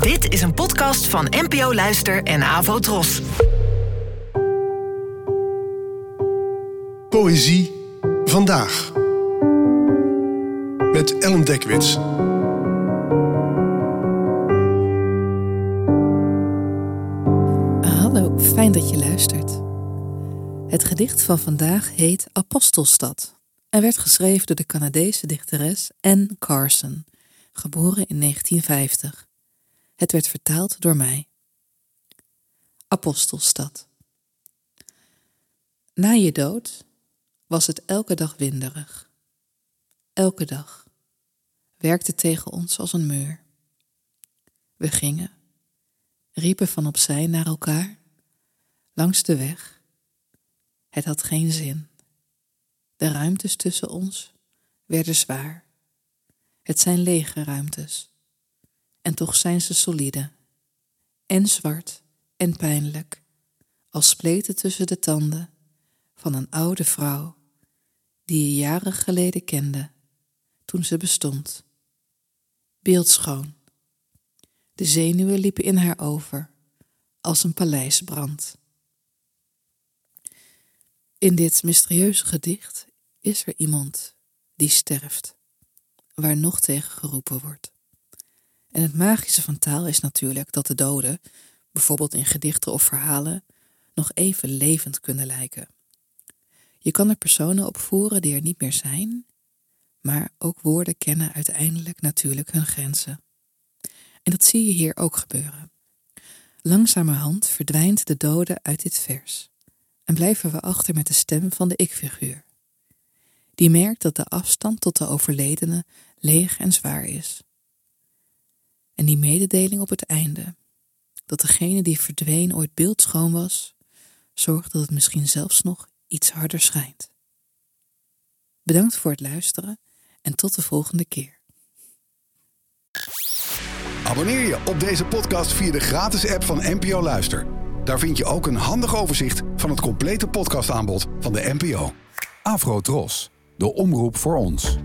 Dit is een podcast van NPO Luister en Avo Tros. Poëzie vandaag. Met Ellen Dekwits. Hallo, fijn dat je luistert. Het gedicht van vandaag heet Apostelstad en werd geschreven door de Canadese dichteres Anne Carson, geboren in 1950. Het werd vertaald door mij. Apostelstad. Na je dood was het elke dag winderig. Elke dag werkte tegen ons als een muur. We gingen, riepen van opzij naar elkaar, langs de weg. Het had geen zin. De ruimtes tussen ons werden zwaar. Het zijn lege ruimtes. En toch zijn ze solide. En zwart en pijnlijk. Als spleten tussen de tanden van een oude vrouw die je jaren geleden kende toen ze bestond. Beeldschoon. De zenuwen liepen in haar over als een paleisbrand. In dit mysterieuze gedicht is er iemand die sterft, waar nog tegen geroepen wordt. En het magische van taal is natuurlijk dat de doden, bijvoorbeeld in gedichten of verhalen, nog even levend kunnen lijken. Je kan er personen opvoeren die er niet meer zijn, maar ook woorden kennen uiteindelijk natuurlijk hun grenzen. En dat zie je hier ook gebeuren. Langzamerhand verdwijnt de dode uit dit vers en blijven we achter met de stem van de ik-figuur. Die merkt dat de afstand tot de overledene leeg en zwaar is. En die mededeling op het einde, dat degene die verdween ooit beeldschoon was, zorgt dat het misschien zelfs nog iets harder schijnt. Bedankt voor het luisteren en tot de volgende keer. Abonneer je op deze podcast via de gratis app van NPO Luister. Daar vind je ook een handig overzicht van het complete podcastaanbod van de NPO. Afro Tros, de omroep voor ons.